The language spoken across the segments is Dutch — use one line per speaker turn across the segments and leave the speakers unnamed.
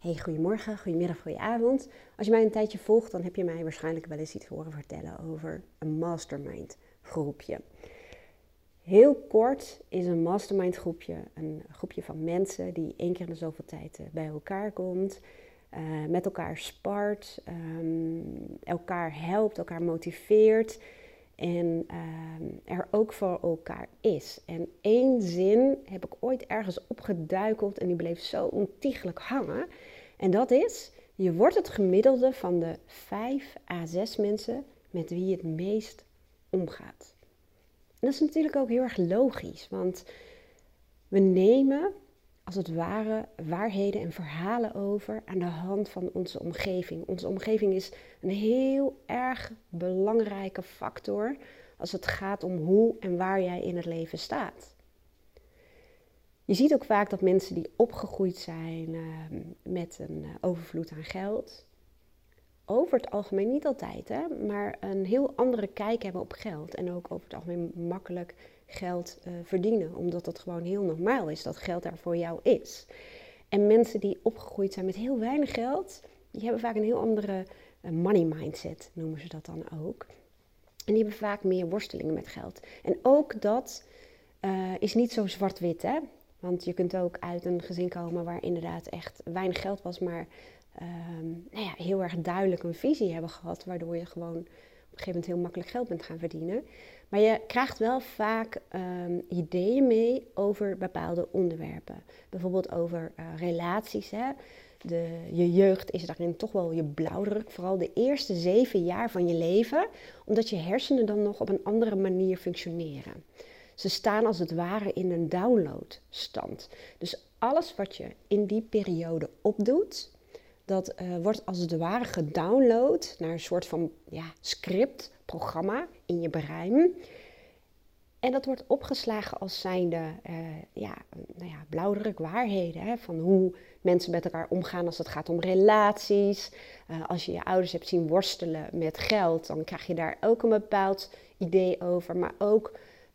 Hey, goedemorgen, goedemiddag, goedenavond. Als je mij een tijdje volgt, dan heb je mij waarschijnlijk wel eens iets horen vertellen over een mastermind groepje. Heel kort is een mastermind groepje een groepje van mensen die één keer in de zoveel tijd eh, bij elkaar komt, uh, met elkaar spart, um, elkaar helpt, elkaar motiveert en ehm, er ook voor elkaar is. En één zin heb ik ooit ergens opgeduikeld en die bleef zo ontiegelijk hangen. En dat is, je wordt het gemiddelde van de 5 à 6 mensen met wie je het meest omgaat. En dat is natuurlijk ook heel erg logisch, want we nemen als het ware waarheden en verhalen over aan de hand van onze omgeving. Onze omgeving is een heel erg belangrijke factor als het gaat om hoe en waar jij in het leven staat. Je ziet ook vaak dat mensen die opgegroeid zijn ehm, met een eh, overvloed aan geld, over het algemeen niet altijd, hè, maar een heel andere kijk hebben op geld. En ook over het algemeen makkelijk geld uh, verdienen, omdat het gewoon heel normaal is dat geld daar voor jou is. En mensen die opgegroeid zijn met heel weinig geld, die hebben vaak een heel andere uh, money mindset, noemen ze dat dan ook. En die hebben vaak meer worstelingen met geld. En ook dat uh, is niet zo zwart-wit, hè. Want je kunt ook uit een gezin komen waar inderdaad echt weinig geld was, maar um, nou ja, heel erg duidelijk een visie hebben gehad, waardoor je gewoon op een gegeven moment heel makkelijk geld bent gaan verdienen. Maar je krijgt wel vaak um, ideeën mee over bepaalde onderwerpen. Bijvoorbeeld over uh, relaties. Hè? De, je jeugd is daarin toch wel je blauwdruk. Vooral de eerste zeven jaar van je leven. Omdat je hersenen dan nog op een andere manier functioneren. Ze staan als het ware in een downloadstand. Dus alles wat je in die periode opdoet, dat uh, wordt als het ware gedownload naar een soort van ja, script, programma in je brein. En dat wordt opgeslagen als zijnde uh, ja, nou ja, blauwdruk waarheden. Hè, van hoe mensen met elkaar omgaan als het gaat om relaties. Uh, als je je ouders hebt zien worstelen met geld, dan krijg je daar ook een bepaald idee over. Maar ook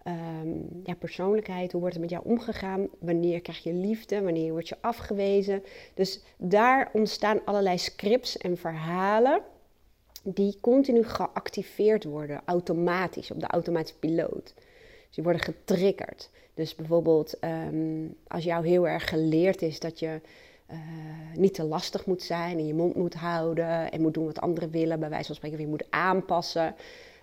um, ja, persoonlijkheid, hoe wordt er met jou omgegaan, wanneer krijg je liefde, wanneer word je afgewezen. Dus daar ontstaan allerlei scripts en verhalen die continu geactiveerd worden, automatisch, op de automatische piloot. Dus die worden getriggerd. Dus bijvoorbeeld um, als jou heel erg geleerd is dat je uh, niet te lastig moet zijn en je mond moet houden en moet doen wat anderen willen, bij wijze van spreken, je moet aanpassen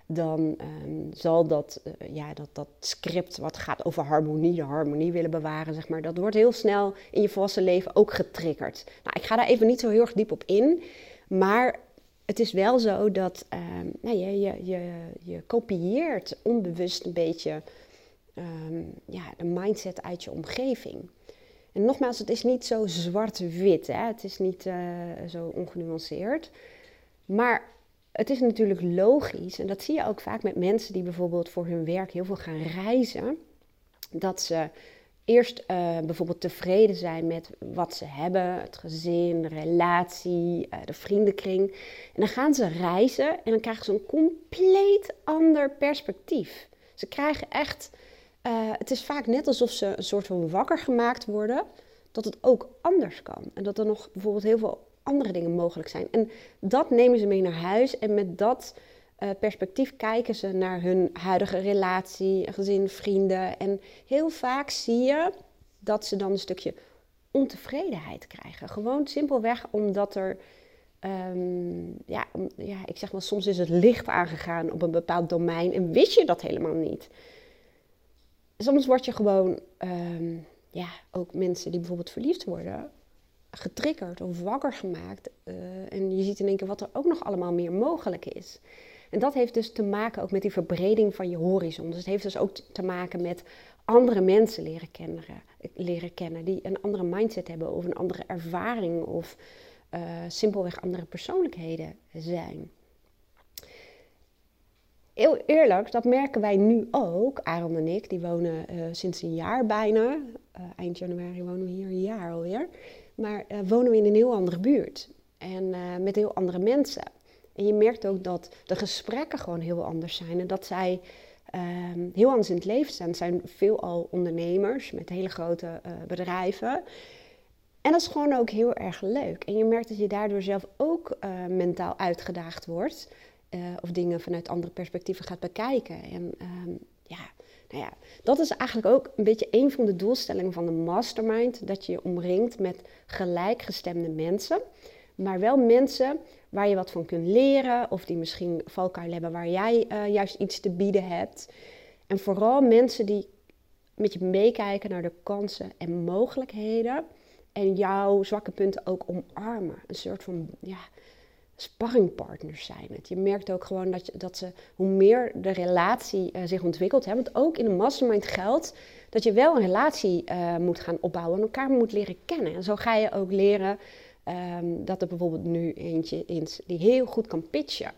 dan um, zal dat, uh, ja, dat, dat script wat gaat over harmonie, de harmonie willen bewaren, zeg maar, dat wordt heel snel in je volwassen leven ook getriggerd. Nou, ik ga daar even niet zo heel erg diep op in, maar het is wel zo dat um, nou, je, je, je, je kopieert onbewust een beetje um, ja, de mindset uit je omgeving. En nogmaals, het is niet zo zwart-wit, het is niet uh, zo ongenuanceerd. Maar het is natuurlijk logisch, en dat zie je ook vaak met mensen die bijvoorbeeld voor hun werk heel veel gaan reizen, dat ze eerst uh, bijvoorbeeld tevreden zijn met wat ze hebben, het gezin, de relatie, uh, de vriendenkring. En dan gaan ze reizen en dan krijgen ze een compleet ander perspectief. Ze krijgen echt, uh, het is vaak net alsof ze een soort van wakker gemaakt worden, dat het ook anders kan. En dat er nog bijvoorbeeld heel veel andere dingen mogelijk zijn. En dat nemen ze mee naar huis en met dat uh, perspectief kijken ze naar hun huidige relatie, gezin, vrienden. En heel vaak zie je dat ze dan een stukje ontevredenheid krijgen. Gewoon simpelweg omdat er, um, ja, om, ja, ik zeg maar, soms is het licht aangegaan op een bepaald domein en wist je dat helemaal niet. Soms word je gewoon, um, ja, ook mensen die bijvoorbeeld verliefd worden, getriggerd of wakker gemaakt. Uh, en je ziet in één keer wat er ook nog allemaal meer mogelijk is. En dat heeft dus te maken ook met die verbreding van je horizon. Dus het heeft dus ook te maken met andere mensen leren kennen, leren kennen die een andere mindset hebben of een andere ervaring of uh, simpelweg andere persoonlijkheden zijn. Heel eerlijk, dat merken wij nu ook. Aaron en ik, die wonen uh, sinds een jaar bijna. Eind januari wonen we hier een jaar alweer. Maar uh, wonen we in een heel andere buurt. En met heel andere mensen. En je merkt ook dat de gesprekken gewoon heel anders zijn. En dat zij um, heel anders in het leven staan. Het zijn veelal ondernemers met hele grote uh, bedrijven. En dat is gewoon ook heel erg leuk. En je merkt dat je daardoor zelf ook mentaal uitgedaagd wordt. Of dingen vanuit andere perspectieven gaat bekijken. En um, ja, nou ja, dat is eigenlijk ook een beetje een van de doelstellingen van de mastermind. Dat je je omringt met gelijkgestemde mensen. Maar wel mensen waar je wat van kunt leren. Of die misschien valkuil hebben waar jij uh, juist iets te bieden hebt. En vooral mensen die met je meekijken naar de kansen en mogelijkheden. En jouw zwakke punten ook omarmen. Een soort van ja, sparringpartners zijn het. Je merkt ook gewoon dat, dat ze, hoe meer de relatie uh, zich ontwikkelt. Hè, want ook in een mastermind geldt dat je wel een relatie uh, moet gaan opbouwen en elkaar moet leren kennen. En zo ga je ook leren um, dat er bijvoorbeeld nu eentje is die heel goed kan pitchen.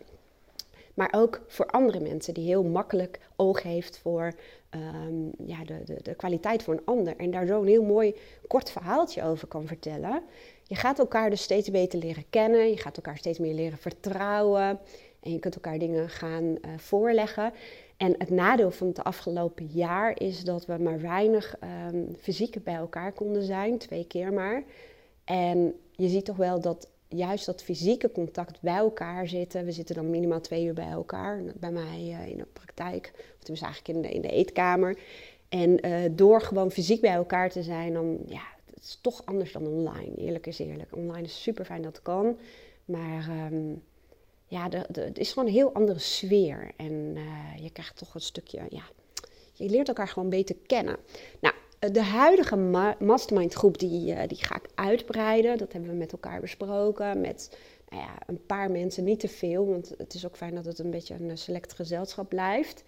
Maar ook voor andere mensen die heel makkelijk oog heeft voor um, ja, de, de, de kwaliteit voor een ander. En daar zo een heel mooi kort verhaaltje over kan vertellen. Je gaat elkaar dus steeds beter leren kennen. Je gaat elkaar steeds meer leren vertrouwen. En je kunt elkaar dingen gaan uh, voorleggen. En het nadeel van het afgelopen jaar is dat we maar weinig um, fysiek bij elkaar konden zijn. Twee keer maar. En je ziet toch wel dat juist dat fysieke contact bij elkaar zitten. We zitten dan minimaal twee uur bij elkaar. Bij mij uh, in de praktijk, of dus eigenlijk in de, in de eetkamer. En uh, door gewoon fysiek bij elkaar te zijn, dan ja, het is toch anders dan online. Eerlijk is eerlijk. Online is super fijn dat kan. Maar um, ja, de, het is gewoon een heel andere sfeer. En uh, je krijgt toch een stukje, ja, je leert elkaar gewoon beter kennen. Nou, de huidige ma mastermind groep die, uh, die ga ik uitbreiden. Dat hebben we met elkaar besproken. Met nou ja, een paar mensen, niet te veel. Want het is ook fijn dat het een beetje een select gezelschap blijft.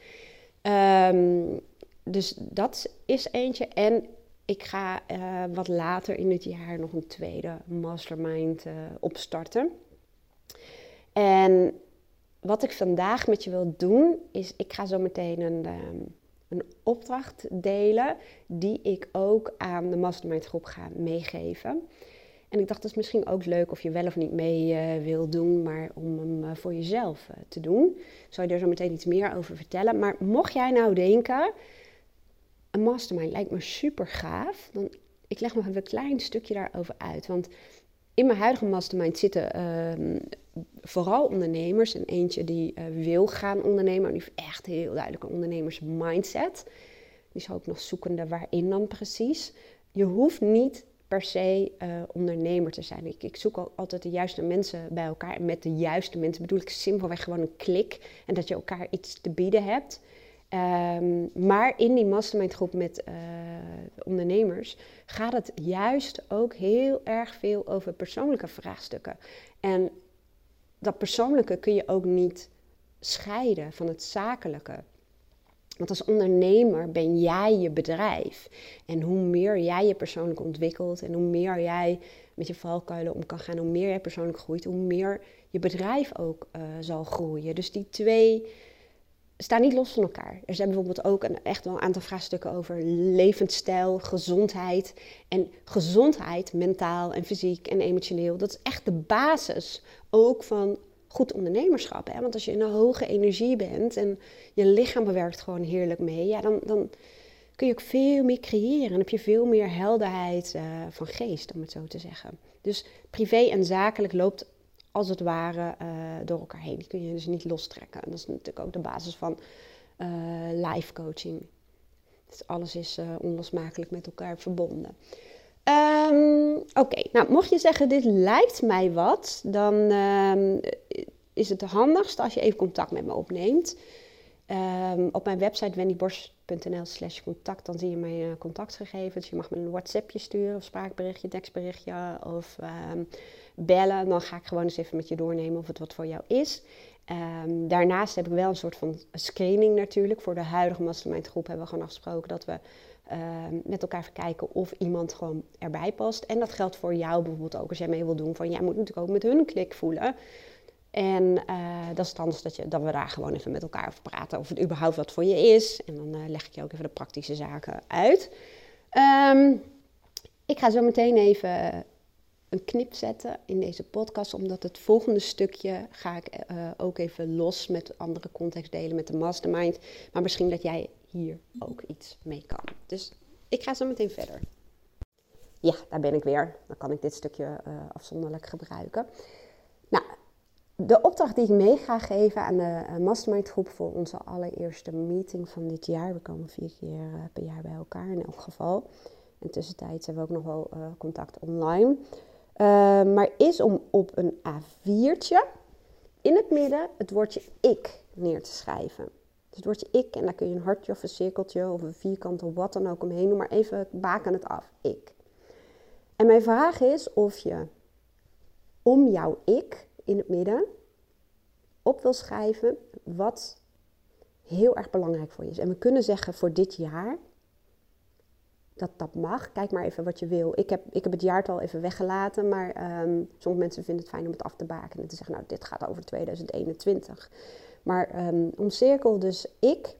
Um, dus dat is eentje. En ik ga uh, wat later in het jaar nog een tweede mastermind uh, opstarten. En wat ik vandaag met je wil doen, is ik ga zo meteen een, um, een opdracht delen die ik ook aan de mastermind groep ga meegeven. En ik dacht, dat is misschien ook leuk of je wel of niet mee uh, wil doen, maar om hem voor jezelf te doen. Ik zal je er zo meteen iets meer over vertellen. Maar mocht jij nou denken, een mastermind lijkt me super gaaf, dan ik leg nog even een klein stukje daarover uit. Want in mijn huidige mastermind zitten uh, vooral ondernemers. En eentje die uh, wil gaan ondernemen. En die heeft echt heel duidelijk een ondernemersmindset. Die is ook nog zoekende waarin dan precies. Je hoeft niet per se uh, ondernemer te zijn. Ik, ik zoek al, altijd de juiste mensen bij elkaar. En met de juiste mensen bedoel ik simpelweg gewoon een klik. En dat je elkaar iets te bieden hebt. Um, maar in die mastermind groep met uh, ondernemers gaat het juist ook heel erg veel over persoonlijke vraagstukken. En dat persoonlijke kun je ook niet scheiden van het zakelijke. Want als ondernemer ben jij je bedrijf. En hoe meer jij je persoonlijk ontwikkelt en hoe meer jij met je valkuilen om kan gaan, hoe meer jij persoonlijk groeit, hoe meer je bedrijf ook uh, zal groeien. Dus die twee staan niet los van elkaar. Er zijn bijvoorbeeld ook een, echt wel een aantal vraagstukken over levensstijl, gezondheid. En gezondheid, mentaal en fysiek en emotioneel, dat is echt de basis ook van goed ondernemerschap. Hè? Want als je in een hoge energie bent en je lichaam bewerkt gewoon heerlijk mee, ja, dan, dan kun je ook veel meer creëren. En heb je veel meer helderheid uh, van geest, om het zo te zeggen. Dus privé en zakelijk loopt als het ware uh, door elkaar heen. Die kun je dus niet lostrekken. En dat is natuurlijk ook de basis van uh, life coaching. Dus alles is uh, onlosmakelijk met elkaar verbonden. Um, Oké, nou mocht je zeggen dit lijkt mij wat, dan um, is het handigst als je even contact met me opneemt. Um, op mijn website wendyborst.nl slash contact, dan zie je mijn contactgegevens. Je mag me een WhatsAppje sturen of spraakberichtje, tekstberichtje of bellen. Dan ga ik gewoon eens even met je doornemen of het wat voor jou is. Um, daarnaast heb ik wel een soort van screening natuurlijk. Voor de huidige mastermind groep hebben we gewoon afgesproken dat we uh, met elkaar verkijken of iemand gewoon erbij past. En dat geldt voor jou bijvoorbeeld ook als jij mee wil doen. Van jij moet natuurlijk ook met hun klik voelen. En uh, dat is het anders dat, je, dat we daar gewoon even met elkaar over praten. Of het überhaupt wat voor je is. En dan uh, leg ik je ook even de praktische zaken uit. Um, ik ga zo meteen even een knip zetten in deze podcast, omdat het volgende stukje ga ik uh, ook even los met andere context delen met de mastermind. Maar misschien dat jij hier ook iets mee kan. Dus ik ga zo meteen verder. Ja, daar ben ik weer. Dan kan ik dit stukje afzonderlijk gebruiken. Nou, de opdracht die ik mee ga geven aan de mastermind groep voor onze allereerste meeting van dit jaar. We komen vier keer per jaar bij elkaar in elk geval. In tussentijd hebben we ook nog wel contact online. Maar is om op een A4'tje in het midden het woordje ik neer te schrijven. Dus het woordje ik, en daar kun je een hartje of een cirkeltje of een vierkant of wat dan ook omheen doen, maar even baken het af. Ik. En mijn vraag is of je om jouw ik in het midden op wil schrijven wat heel erg belangrijk voor je is. En we kunnen zeggen voor dit jaar dat dat mag. Kijk maar even wat je wil. Ik heb, ik heb het jaartal even weggelaten, maar um, sommige mensen vinden het fijn om het af te baken en te zeggen, nou, dit gaat over 2021. Maar um, omcirkel dus ik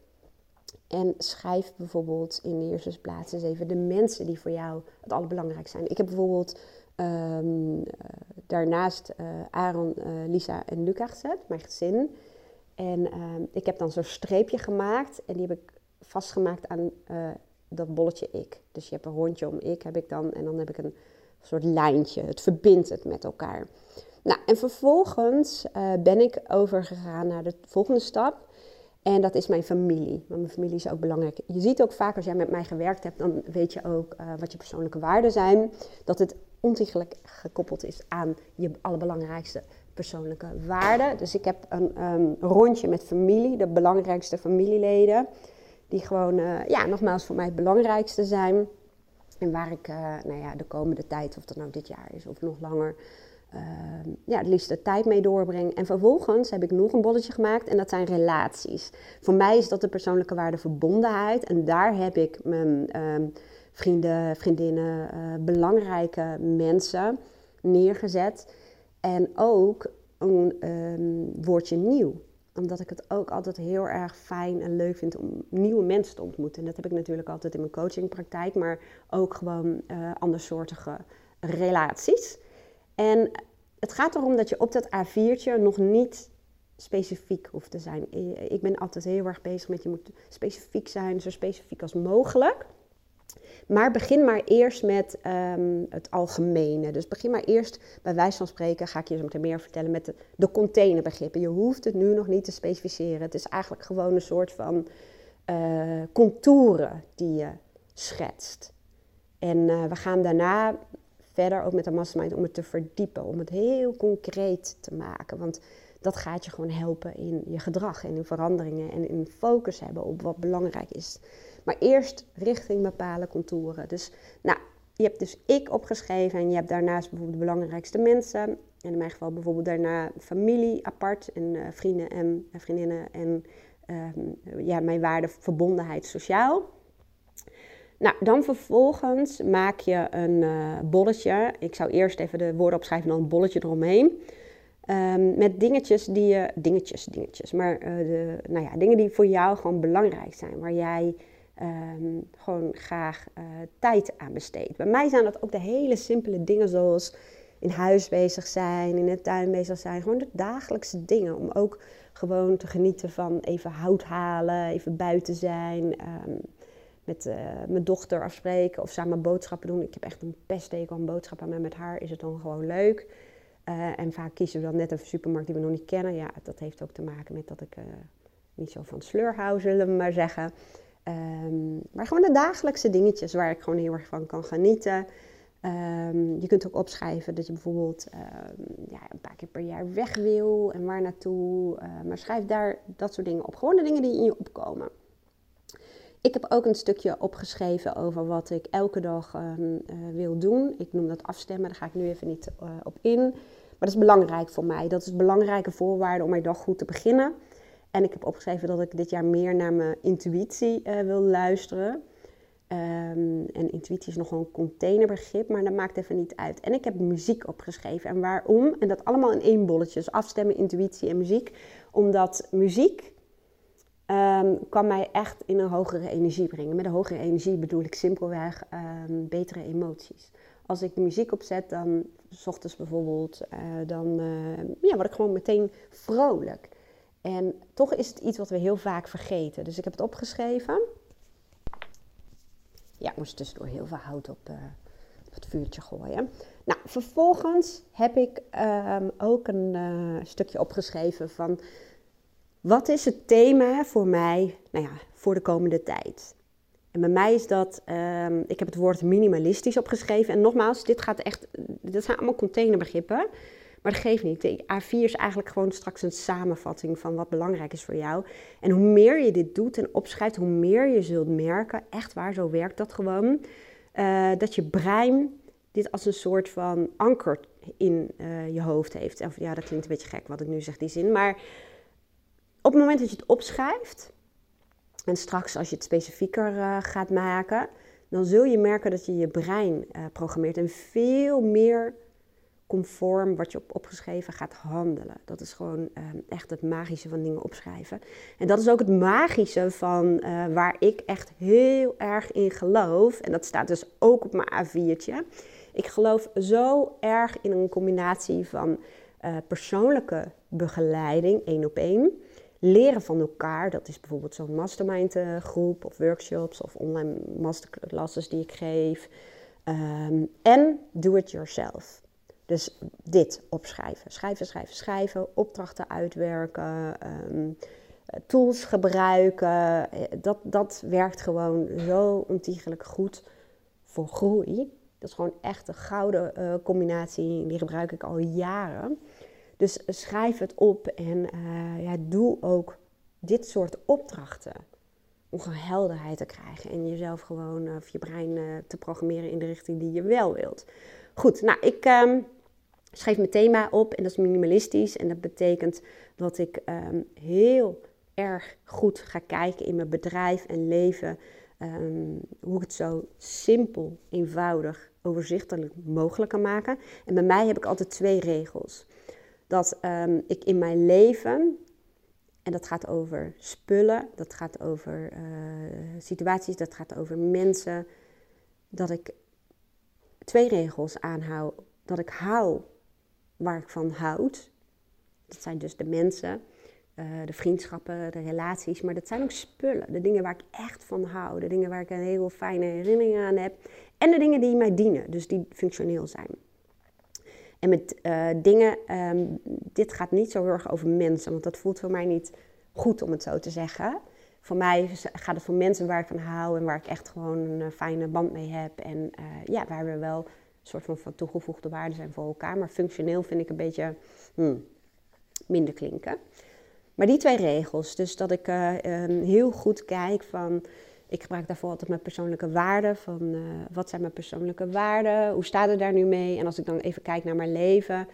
en schrijf bijvoorbeeld in de eerste plaats eens even de mensen die voor jou het allerbelangrijkste zijn. Ik heb bijvoorbeeld um, daarnaast uh, Aaron, uh, Lisa en Luca gezet, mijn gezin. En ik heb dan zo'n streepje gemaakt en die heb ik vastgemaakt aan dat bolletje ik. Dus je hebt een rondje om ik, heb ik dan. En dan heb ik een soort lijntje. Het verbindt het met elkaar. Nou, en vervolgens uh, ben ik overgegaan naar de volgende stap. En dat is mijn familie. Want mijn familie is ook belangrijk. Je ziet ook vaak als jij met mij gewerkt hebt, dan weet je ook uh, wat je persoonlijke waarden zijn. Dat het ontiegelijk gekoppeld is aan je allerbelangrijkste persoonlijke waarden. Dus ik heb een um, rondje met familie, de belangrijkste familieleden. Die gewoon, uh, ja, nogmaals voor mij het belangrijkste zijn. En waar ik, uh, nou ja, de komende tijd, of dat nou dit jaar is of nog langer, uh, ja, het liefst de tijd mee doorbreng. En vervolgens heb ik nog een bolletje gemaakt en dat zijn relaties. Voor mij is dat de persoonlijke waarde verbondenheid. En daar heb ik mijn ehm, vrienden, vriendinnen, belangrijke mensen neergezet. En ook een um, woordje nieuw omdat ik het ook altijd heel erg fijn en leuk vind om nieuwe mensen te ontmoeten. En dat heb ik natuurlijk altijd in mijn coachingpraktijk, maar ook gewoon uh, andersoortige relaties. En het gaat erom dat je op dat A4'tje nog niet specifiek hoeft te zijn. Ik ben altijd heel erg bezig met je moet specifiek zijn, zo specifiek als mogelijk. Maar begin maar eerst met um, het algemene. Dus begin maar eerst, bij wijze van spreken, ga ik je zo meteen meer vertellen, met de, containerbegrippen. Je hoeft het nu nog niet te specificeren. Het is eigenlijk gewoon een soort van uh, contouren die je schetst. En uh, we gaan daarna verder ook met de mastermind om het te verdiepen, om het heel concreet te maken. Want dat gaat je gewoon helpen in je gedrag en in veranderingen en in focus hebben op wat belangrijk is. Maar eerst richting bepalen, contouren. Dus nou, je hebt dus ik opgeschreven en je hebt daarnaast bijvoorbeeld de belangrijkste mensen. En in mijn geval bijvoorbeeld daarna familie apart en uh, vrienden en uh, vriendinnen en uh, ja, mijn waarde verbondenheid sociaal. Nou, dan vervolgens maak je een uh, bolletje. Ik zou eerst even de woorden opschrijven en dan een bolletje eromheen. Um, met dingetjes die je, dingetjes, dingetjes, maar de, nou ja, dingen die voor jou gewoon belangrijk zijn. Waar jij um, gewoon graag uh, tijd aan besteed. Bij mij zijn dat ook de hele simpele dingen zoals in huis bezig zijn, in de tuin bezig zijn. Gewoon de dagelijkse dingen. Om ook gewoon te genieten van even hout halen, even buiten zijn. Um, met uh, mijn dochter afspreken of samen boodschappen doen. Ik heb echt een peststekel aan boodschappen, maar met haar is het dan gewoon leuk. Uh, en vaak kiezen we dan net een supermarkt die we nog niet kennen. Ja, dat heeft ook te maken met dat ik niet zo van sleur hou, zullen we maar zeggen. Um, maar gewoon de dagelijkse dingetjes waar ik gewoon heel erg van kan genieten. Um, je kunt ook opschrijven dat je bijvoorbeeld um, ja, een paar keer per jaar weg wil en waar naartoe. Maar schrijf daar dat soort dingen op. Gewoon de dingen die in je opkomen. Ik heb ook een stukje opgeschreven over wat ik elke dag uh, wil doen. Ik noem dat afstemmen, daar ga ik nu even niet uh, op in. Maar dat is belangrijk voor mij. Dat is een belangrijke voorwaarde om mijn dag goed te beginnen. En ik heb opgeschreven dat ik dit jaar meer naar mijn intuïtie uh, wil luisteren. Um, en intuïtie is nog een containerbegrip, maar dat maakt even niet uit. En ik heb muziek opgeschreven. En waarom? En dat allemaal in één bolletje. Dus afstemmen, intuïtie en muziek. Omdat muziek um, kan mij echt in een hogere energie brengen. Met een hogere energie bedoel ik simpelweg um, betere emoties. Als ik muziek opzet, dan, s ochtends bijvoorbeeld, uh, dan uh, ja, word ik gewoon meteen vrolijk. En toch is het iets wat we heel vaak vergeten. Dus ik heb het opgeschreven. Ja, ik moest tussendoor heel veel hout op, uh, het vuurtje gooien. Nou, vervolgens heb ik ehm, ook een uh, stukje opgeschreven van wat is het thema voor mij nou ja, voor de komende tijd. En bij mij is dat, um, ik heb het woord minimalistisch opgeschreven. En nogmaals, dit gaat echt, dit zijn allemaal containerbegrippen. Maar dat geeft niet. De A4 is eigenlijk gewoon straks een samenvatting van wat belangrijk is voor jou. En hoe meer je dit doet en opschrijft, hoe meer je zult merken, echt waar, zo werkt dat gewoon, uh, dat je brein dit als een soort van anker in uh, je hoofd heeft. Of ja, dat klinkt een beetje gek wat ik nu zeg, die zin. Maar op het moment dat je het opschrijft, en straks als je het specifieker uh, gaat maken, dan zul je merken dat je je brein programmeert en veel meer conform wat je op opgeschreven gaat handelen. Dat is gewoon uh, echt het magische van dingen opschrijven. En dat is ook het magische van waar ik echt heel erg in geloof. En dat staat dus ook op mijn A4'tje. Ik geloof zo erg in een combinatie van persoonlijke begeleiding, één op één leren van elkaar. Dat is bijvoorbeeld zo'n mastermind eh, groep of workshops of online masterclasses die ik geef. Ehm, en do it yourself. Dus dit opschrijven. Schrijven, schrijven, schrijven. Opdrachten uitwerken. Ehm, tools gebruiken. Eh, dat, dat werkt gewoon zo ontiegelijk goed voor groei. Dat is gewoon echt een gouden uh, combinatie. Die gebruik ik al jaren. Dus schrijf het op en uh, ja, doe ook dit soort opdrachten. Om gewoon helderheid te krijgen en jezelf gewoon, of je brein te programmeren in de richting die je wel wilt. Goed, nou, ik um, schreef mijn thema op en dat is minimalistisch. En dat betekent dat ik um, heel erg goed ga kijken in mijn bedrijf en leven. Um, hoe ik het zo simpel, eenvoudig, overzichtelijk mogelijk kan maken. En bij mij heb ik altijd twee regels dat um, ik in mijn leven, en dat gaat over spullen, dat gaat over uh, situaties, dat gaat over mensen, dat ik twee regels aanhoud. Dat ik hou waar ik van houd. Dat zijn dus de mensen, uh, de vriendschappen, de relaties, maar dat zijn ook spullen. De dingen waar ik echt van hou, de dingen waar ik een heel fijne herinnering aan heb. En de dingen die mij dienen, dus die functioneel zijn. En met uh, dingen, um, dit gaat niet zo heel erg over mensen, want dat voelt voor mij niet goed om het zo te zeggen. Voor mij gaat het voor mensen waar ik van hou en waar ik echt gewoon een eh, fijne band mee heb. En ja, waar we wel soort van, toegevoegde waarde zijn voor elkaar. Maar functioneel vind ik een beetje hmm, minder klinken. Maar die twee regels, dus dat ik uh, um, heel goed kijk van ik gebruik daarvoor altijd mijn persoonlijke waarden. Van uh, wat zijn mijn persoonlijke waarden? Hoe staat het daar nu mee? En als ik dan even kijk naar mijn leven,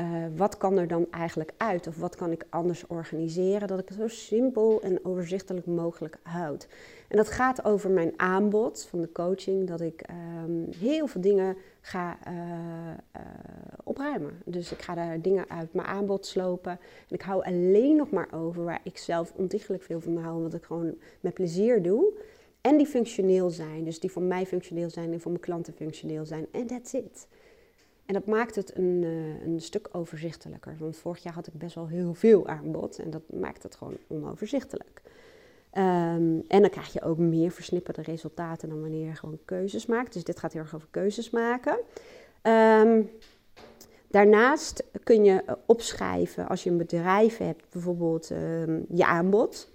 uh, wat kan er dan eigenlijk uit? Of wat kan ik anders organiseren? Dat ik het zo simpel en overzichtelijk mogelijk houd. En dat gaat over mijn aanbod van de coaching. Dat ik um, heel veel dingen ga uh, opruimen. Dus ik ga daar dingen uit mijn aanbod slopen. En ik hou alleen nog maar over waar ik zelf ontiegelijk veel van hou. Wat ik gewoon met plezier doe. En die functioneel zijn. Dus die voor mij functioneel zijn en voor mijn klanten functioneel zijn. En that's it. En dat maakt het een, uh, een stuk overzichtelijker. Want vorig jaar had ik best wel heel veel aanbod. En dat maakt het gewoon onoverzichtelijk. Um, en dan krijg je ook meer versnipperde resultaten dan wanneer je gewoon keuzes maakt. Dus dit gaat heel erg over keuzes maken. Um, daarnaast kun je opschrijven als je een bedrijf hebt, bijvoorbeeld um, je aanbod.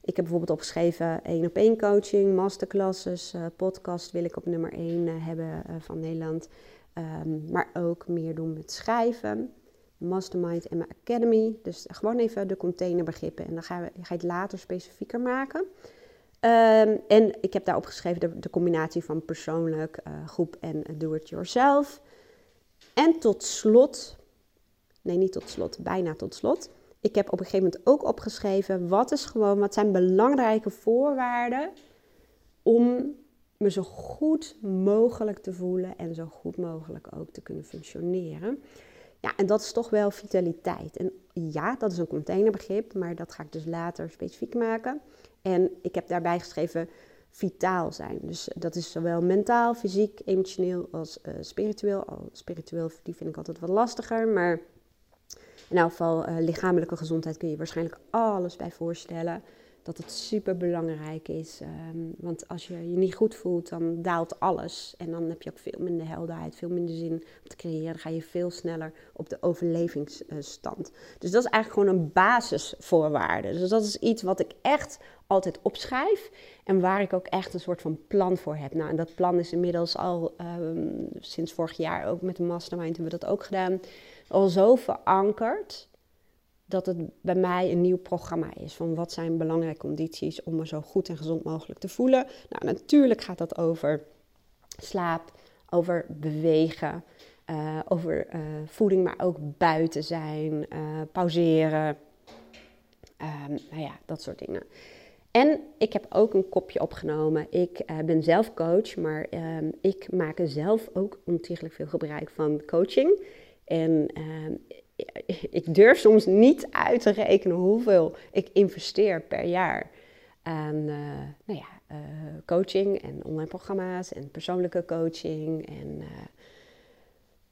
Ik heb bijvoorbeeld opgeschreven één op één coaching, masterclasses, uh, podcast wil ik op nummer 1 uh, eh, hebben van Nederland. Um, maar ook meer doen met schrijven, Mastermind en mijn Academy. Dus gewoon even de containerbegrippen en dan ga, ga je het later specifieker maken. Um, en ik heb daar opgeschreven de, combinatie van persoonlijk, groep en do-it-yourself. En tot slot, nee niet tot slot, bijna tot slot ik heb op een gegeven moment ook opgeschreven wat is gewoon, wat zijn belangrijke voorwaarden om me zo goed mogelijk te voelen en zo goed mogelijk ook te kunnen functioneren. Ja, en dat is toch wel vitaliteit. En ja, dat is een containerbegrip, maar dat ga ik dus later specifiek maken. En ik heb daarbij geschreven vitaal zijn. Dus dat is zowel mentaal, fysiek, emotioneel als uh, spiritueel. Al spiritueel, die vind ik altijd wat lastiger, maar in elk geval uh, lichamelijke gezondheid kun je waarschijnlijk alles bij voorstellen. Dat het super belangrijk is. Ehm, want als je je niet goed voelt, dan daalt alles. En dan heb je ook veel minder helderheid, veel minder zin om te creëren. Dan ga je veel sneller op de overlevingsstand. Dus dat is eigenlijk gewoon een basisvoorwaarde. Dus dat is iets wat ik echt altijd opschrijf. En waar ik ook echt een soort van plan voor heb. Nou, en dat plan is inmiddels al ehm, sinds vorig jaar ook met de Mastermind hebben we dat ook gedaan. Al zo verankerd dat het bij mij een nieuw programma is. Van wat zijn belangrijke condities om me zo goed en gezond mogelijk te voelen. Nou, natuurlijk gaat dat over slaap, over bewegen, uh, over uh, voeding, maar ook buiten zijn, uh, pauzeren. Um, nou ja, dat soort dingen. En ik heb ook een kopje opgenomen. Ik ben zelf coach, maar ehm, ik maak zelf ook ontiegelijk veel gebruik van coaching. En ehm, ik durf soms niet uit te rekenen hoeveel ik investeer per jaar aan uh, nou ja, uh, coaching en online programma's en persoonlijke coaching en uh,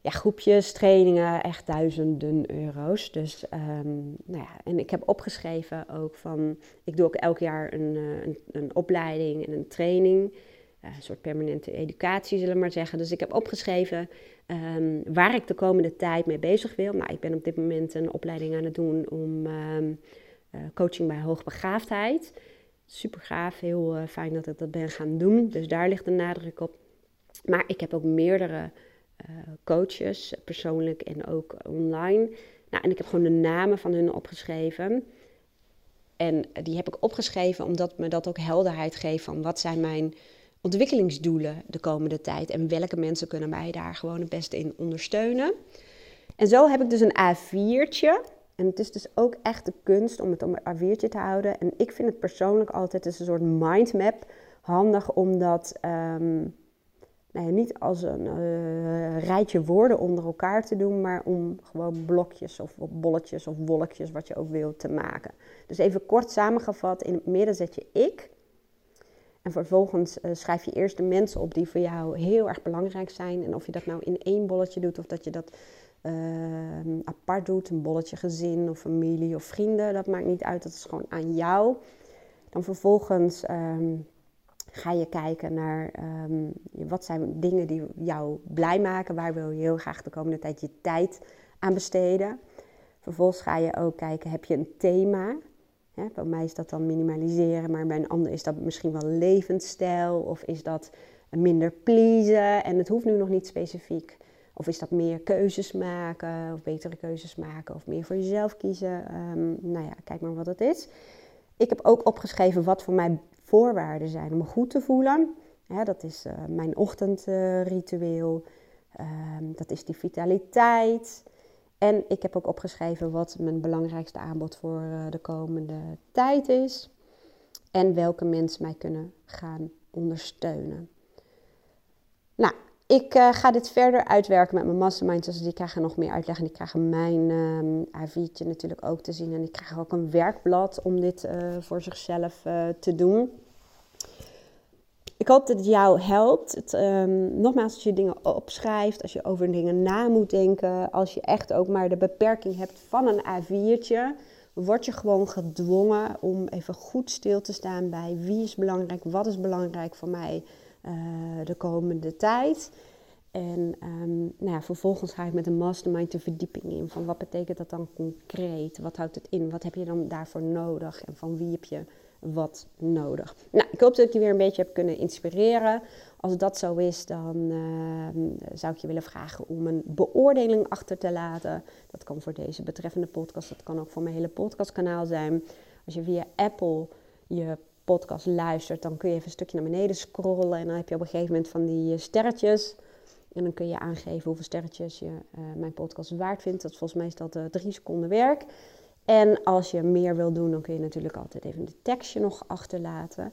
ja, groepjes, trainingen, echt duizenden euro's. Dus, um, nou ja, en ik heb opgeschreven ook van, ik doe ook elk jaar een, een, een opleiding en een training. Een soort permanente educatie, zullen we maar zeggen. Dus ik heb opgeschreven Ehm, waar ik de komende tijd mee bezig wil. Nou, ik ben op dit moment een opleiding aan het doen om um, uh, coaching bij hoogbegaafdheid. Super gaaf, heel uh, fijn dat ik dat ben gaan doen. Dus daar ligt de nadruk op. Maar ik heb ook meerdere coaches, persoonlijk en ook online. Nou, en ik heb gewoon de namen van hun opgeschreven. En die heb ik opgeschreven omdat me dat ook helderheid geeft van wat zijn mijn ontwikkelingsdoelen de komende tijd en welke mensen kunnen mij daar gewoon het beste in ondersteunen. En zo heb ik dus een A4'tje. En het is dus ook echt de kunst om het op een A4'tje te houden. En ik vind het persoonlijk altijd een soort mindmap handig, omdat um, nou ja, niet als een uh, rijtje woorden onder elkaar te doen, maar om gewoon blokjes of bolletjes of wolkjes, wat je ook wilt, te maken. Dus even kort samengevat, in het midden zet je ik. En vervolgens uh, schrijf je eerst de mensen op die voor jou heel erg belangrijk zijn. En of je dat nou in één bolletje doet of dat je dat uh, apart doet, een bolletje gezin of familie of vrienden, dat maakt niet uit, dat is gewoon aan jou. Dan vervolgens um, ga je kijken naar um, wat zijn dingen die jou blij maken, waar wil je heel graag de komende tijd je tijd aan besteden. Vervolgens ga je ook kijken, heb je een thema? Ja, bij mij is dat dan minimaliseren, maar bij een ander is dat misschien wel levensstijl of is dat minder pleasen en het hoeft nu nog niet specifiek. Of is dat meer keuzes maken of betere keuzes maken of meer voor jezelf kiezen. Um, nou ja, kijk maar wat het is. Ik heb ook opgeschreven wat voor mij voorwaarden zijn om me goed te voelen. Dat is uh, mijn ochtendritueel. Um, dat is die vitaliteit. En ik heb ook opgeschreven wat mijn belangrijkste aanbod voor eh, de komende tijd is. En welke mensen mij kunnen gaan ondersteunen. Nou, ik uh, ga dit verder uitwerken met mijn mastermind. Dus die krijgen nog meer uitleg. En die krijgen mijn um, ehm, A4'tje natuurlijk ook te zien. En die krijgen ook een werkblad om dit uh, voor zichzelf te doen. Ik hoop dat het jou helpt. Het, um, nogmaals, als je dingen opschrijft, als je over dingen na moet denken, als je echt ook maar de beperking hebt van een A4'tje, word je gewoon gedwongen om even goed stil te staan bij wie is belangrijk, wat is belangrijk voor mij uh, de komende tijd. En um, nou ja, vervolgens ga ik met een mastermind de verdieping in. Van wat betekent dat dan concreet? Wat houdt het in? Wat heb je dan daarvoor nodig? En van wie heb je wat nodig. Nou, ik hoop dat ik je weer een beetje heb kunnen inspireren. Als dat zo is, dan uh, zou ik je willen vragen om een beoordeling achter te laten. Dat kan voor deze betreffende podcast, dat kan ook voor mijn hele podcastkanaal zijn. Als je via Apple je podcast luistert, dan kun je even een stukje naar beneden scrollen en dan heb je op een gegeven moment van die sterretjes. En dan kun je aangeven hoeveel sterretjes je uh, mijn podcast waard vindt. Dat volgens mij is dat uh, drie seconden werk. En als je meer wil doen, dan kun je natuurlijk altijd even de tekstje nog achterlaten.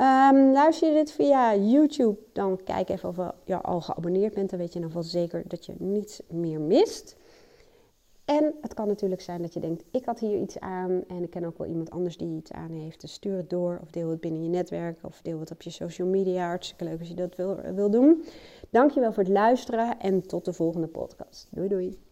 Um, luister je dit via YouTube, dan kijk even of je al geabonneerd bent. Dan weet je in ieder geval zeker dat je niets meer mist. En het kan natuurlijk zijn dat je denkt, ik had hier iets aan en ik ken ook wel iemand anders die iets aan heeft. Dus stuur het door of deel het binnen je netwerk of deel het op je social media. Hartstikke leuk als je dat wil, wil doen. Dankjewel voor het luisteren en tot de volgende podcast. Doei doei.